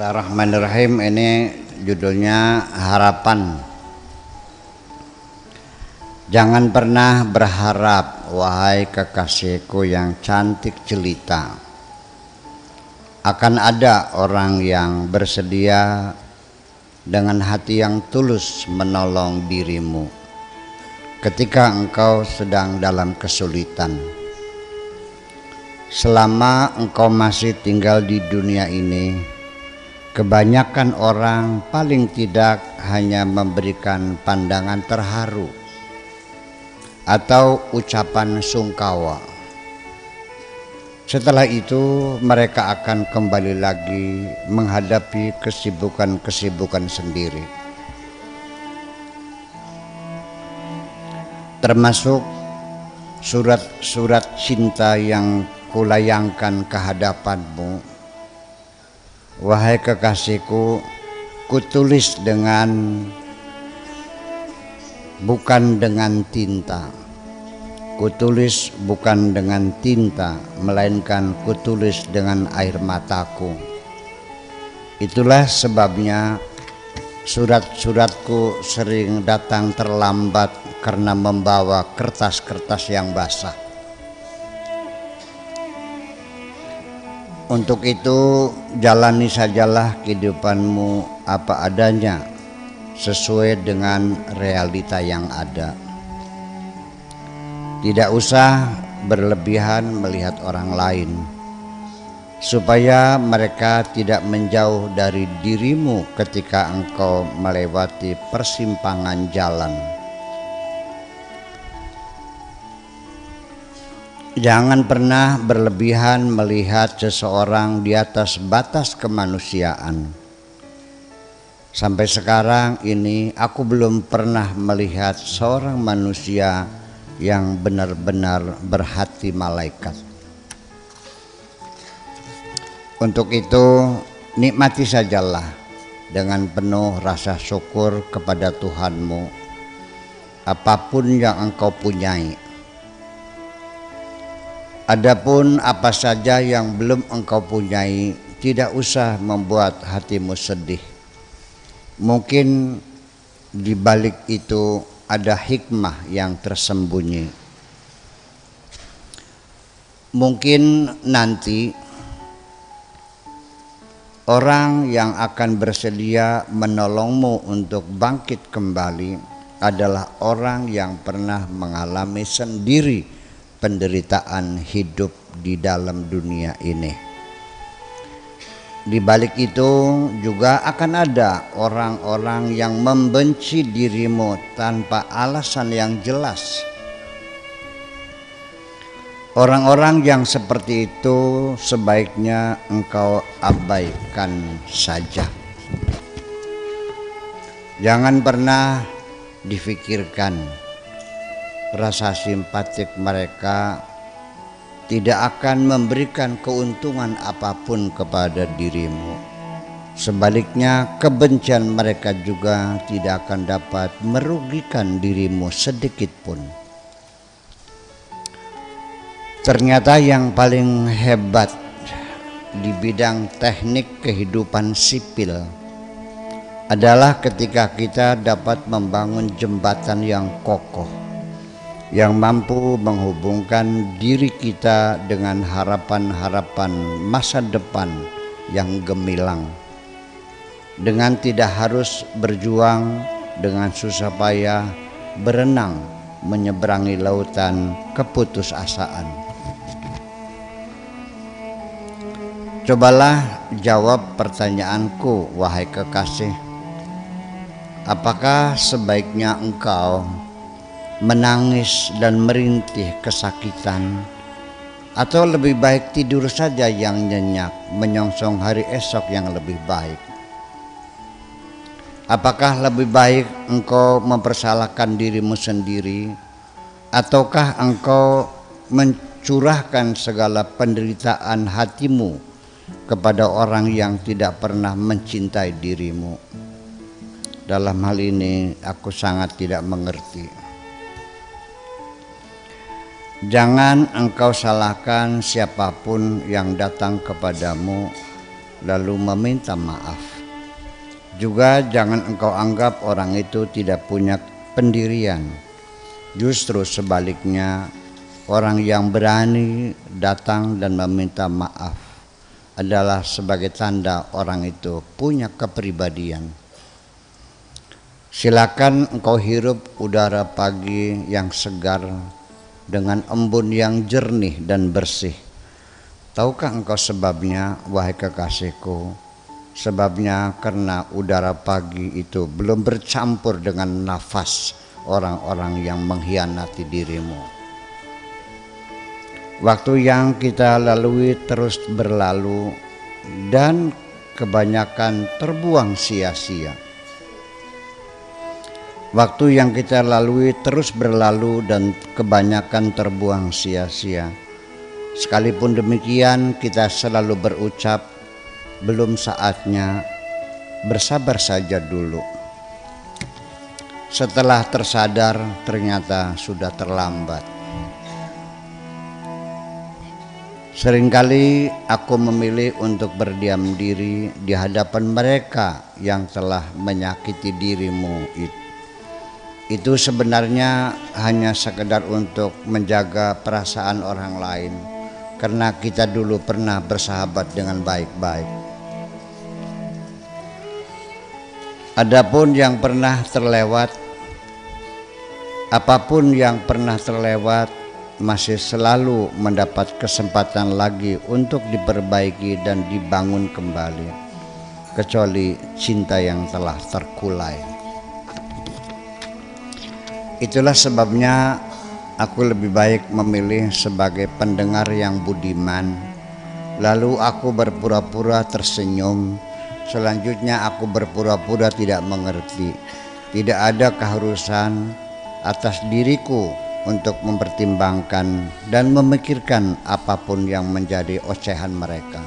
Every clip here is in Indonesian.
Bismillahirrahmanirrahim. Ini judulnya harapan. Jangan pernah berharap wahai kekasihku yang cantik jelita. Akan ada orang yang bersedia dengan hati yang tulus menolong dirimu ketika engkau sedang dalam kesulitan. Selama engkau masih tinggal di dunia ini, kebanyakan orang paling tidak hanya memberikan pandangan terharu atau ucapan sungkawa. Setelah itu, mereka akan kembali lagi menghadapi kesibukan-kesibukan sendiri, termasuk surat-surat cinta yang kulayangkan ke hadapanmu. Wahai kekasihku, kutulis dengan bukan dengan tinta Kutulis bukan dengan tinta, melainkan kutulis dengan air mataku. Itulah sebabnya surat-suratku sering datang terlambat karena membawa kertas-kertas yang basah. Untuk itu, jalani sajalah kehidupanmu apa adanya, sesuai dengan realita yang ada. Tidak usah berlebihan melihat orang lain, supaya mereka tidak menjauh dari dirimu ketika engkau melewati persimpangan jalan. Jangan pernah berlebihan melihat seseorang di atas batas kemanusiaan. Sampai sekarang ini, aku belum pernah melihat seorang manusia yang benar-benar berhati malaikat. Untuk itu nikmati sajalah dengan penuh rasa syukur kepada Tuhanmu apa pun yang engkau punyai. Adapun apa saja yang belum engkau punyai tidak usah membuat hatimu sedih. Mungkin di balik itu ada hikmah yang tersembunyi. Mungkin nanti orang yang akan bersedia menolongmu untuk bangkit kembali adalah orang yang pernah mengalami sendiri penderitaan hidup di dalam dunia ini. Di balik itu juga akan ada orang-orang yang membenci dirimu tanpa alasan yang jelas. Orang-orang yang seperti itu sebaiknya engkau abaikan saja. Jangan pernah difikirkan rasa simpatik mereka tidak akan memberikan keuntungan apa pun kepada dirimu. Sebaliknya, kebencian mereka juga tidak akan dapat merugikan dirimu sedikit pun. Ternyata yang paling hebat di bidang teknik kehidupan sipil adalah ketika kita dapat membangun jembatan yang kokoh yang mampu menghubungkan diri kita dengan harapan-harapan masa depan yang gemilang dengan tidak harus berjuang dengan susah payah berenang menyeberangi lautan keputusasaan. Cobalah jawab pertanyaanku, wahai kekasih. Apakah sebaiknya engkau menangis dan merintih kesakitan. Atau lebih baik tidur saja yang nyenyak menyongsong hari esok yang lebih baik. Apakah lebih baik engkau mempersalahkan dirimu sendiri? Ataukah engkau mencurahkan segala penderitaan hatimu kepada orang yang tidak pernah mencintai dirimu? Dalam hal ini aku sangat tidak mengerti Jangan engkau salahkan siapa pun yang datang kepadamu lalu meminta maaf. Juga jangan engkau anggap orang itu tidak punya pendirian. Justru sebaliknya, orang yang berani datang dan meminta maaf adalah sebagai tanda orang itu punya kepribadian. Silakan engkau hirup udara pagi yang segar dengan embun yang jernih dan bersih. Tahukah engkau sebabnya, wahai kekasihku? Sebabnya karena udara pagi itu belum bercampur dengan nafas orang-orang yang mengkhianati dirimu. Waktu yang kita lalui terus berlalu dan kebanyakan terbuang sia-sia. Waktu yang kita lalui terus berlalu dan kebanyakan terbuang sia-sia. Sekalipun demikian, kita selalu berucap, belum saatnya bersabar saja dulu. Setelah tersadar, ternyata sudah terlambat. Seringkali aku memilih untuk berdiam diri di hadapan mereka yang telah menyakiti dirimu itu. Itu sebenarnya hanya sekedar untuk menjaga perasaan orang lain karena kita dulu pernah bersahabat dengan baik-baik. Adapun yang pernah terlewat, apa pun yang pernah terlewat masih selalu mendapat kesempatan lagi untuk diperbaiki dan dibangun kembali, kecuali cinta yang telah terkulai. Itulah sebabnya aku lebih baik memilih sebagai pendengar yang budiman, lalu aku berpura-pura tersenyum Selanjutnya aku berpura-pura tidak mengerti. Tidak ada keharusan atas diriku untuk mempertimbangkan dan memikirkan apa pun yang menjadi ocehan mereka.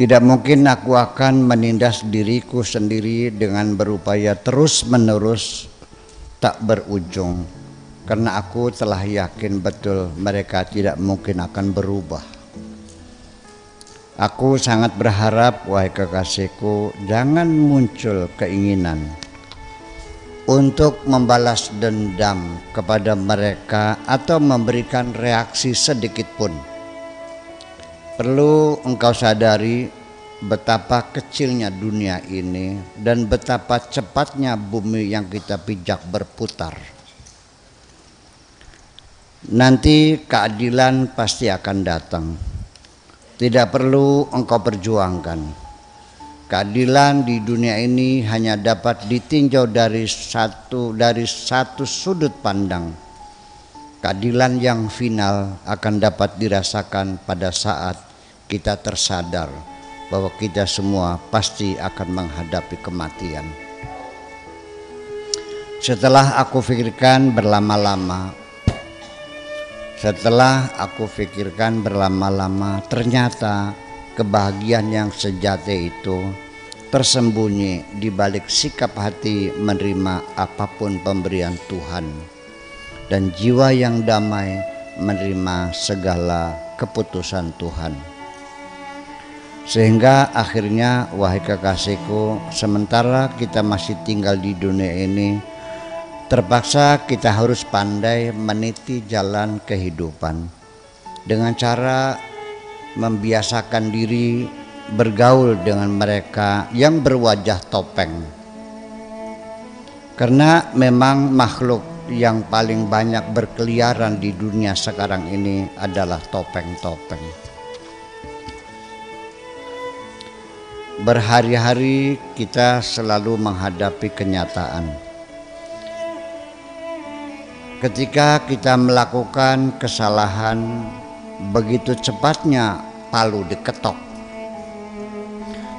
Tidak mungkin aku akan menindas diriku sendiri dengan berupaya terus-menerus tak berujung karena aku telah yakin betul mereka tidak mungkin akan berubah. Aku sangat berharap, wahai kekasihku, jangan muncul keinginan untuk membalas dendam kepada mereka atau memberikan reaksi sedikit pun. Perlu engkau sadari betapa kecilnya dunia ini dan betapa cepatnya bumi yang kita pijak berputar. Nanti keadilan pasti akan datang tidak perlu engkau perjuangkan. Keadilan di dunia ini hanya dapat ditinjau dari satu dari satu sudut pandang. Keadilan yang final akan dapat dirasakan pada saat kita tersadar bahwa kita semua pasti akan menghadapi kematian. Setelah aku pikirkan berlama-lama, setelah aku pikirkan berlama-lama, ternyata kebahagiaan yang sejati itu tersembunyi di balik sikap hati menerima apa pun pemberian Tuhan dan jiwa yang damai menerima segala keputusan Tuhan. Sehingga akhirnya wahai kekasihku, sementara kita masih tinggal di dunia ini, Terpaksa kita harus pandai meniti jalan kehidupan dengan cara membiasakan diri bergaul dengan mereka yang berwajah topeng. Karena memang makhluk yang paling banyak berkeliaran di dunia sekarang ini adalah topeng-topeng. Berhari-hari kita selalu menghadapi kenyataan Ketika kita melakukan kesalahan, begitu cepatnya palu diketok.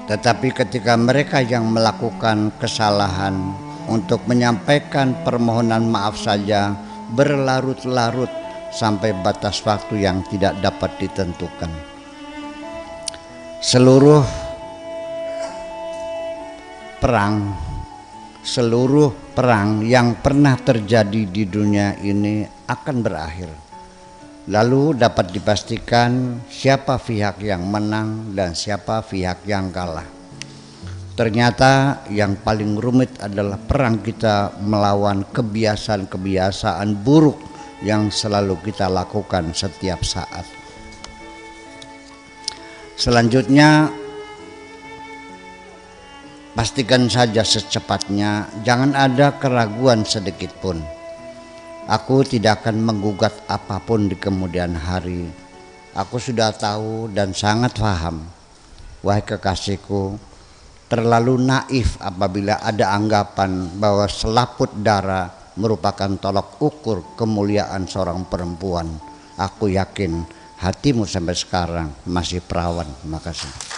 Tetapi ketika mereka yang melakukan kesalahan untuk menyampaikan permohonan maaf saja berlarut-larut sampai batas waktu yang tidak dapat ditentukan. Seluruh perang seluruh perang yang pernah terjadi di dunia ini akan berakhir Lalu dapat dipastikan siapa pihak yang menang dan siapa pihak yang kalah. Ternyata yang paling rumit adalah perang kita melawan kebiasaan-kebiasaan buruk yang selalu kita lakukan setiap saat. Selanjutnya pastikan saja secepatnya jangan ada keraguan sedikit pun Aku tidak akan menggugat apa pun di kemudian hari. Aku sudah tahu dan sangat paham. Wahai kekasihku, terlalu naif apabila ada anggapan bahwa selaput darah merupakan tolok ukur kemuliaan seorang perempuan. Aku yakin hatimu sampai sekarang masih perawan. Terima kasih.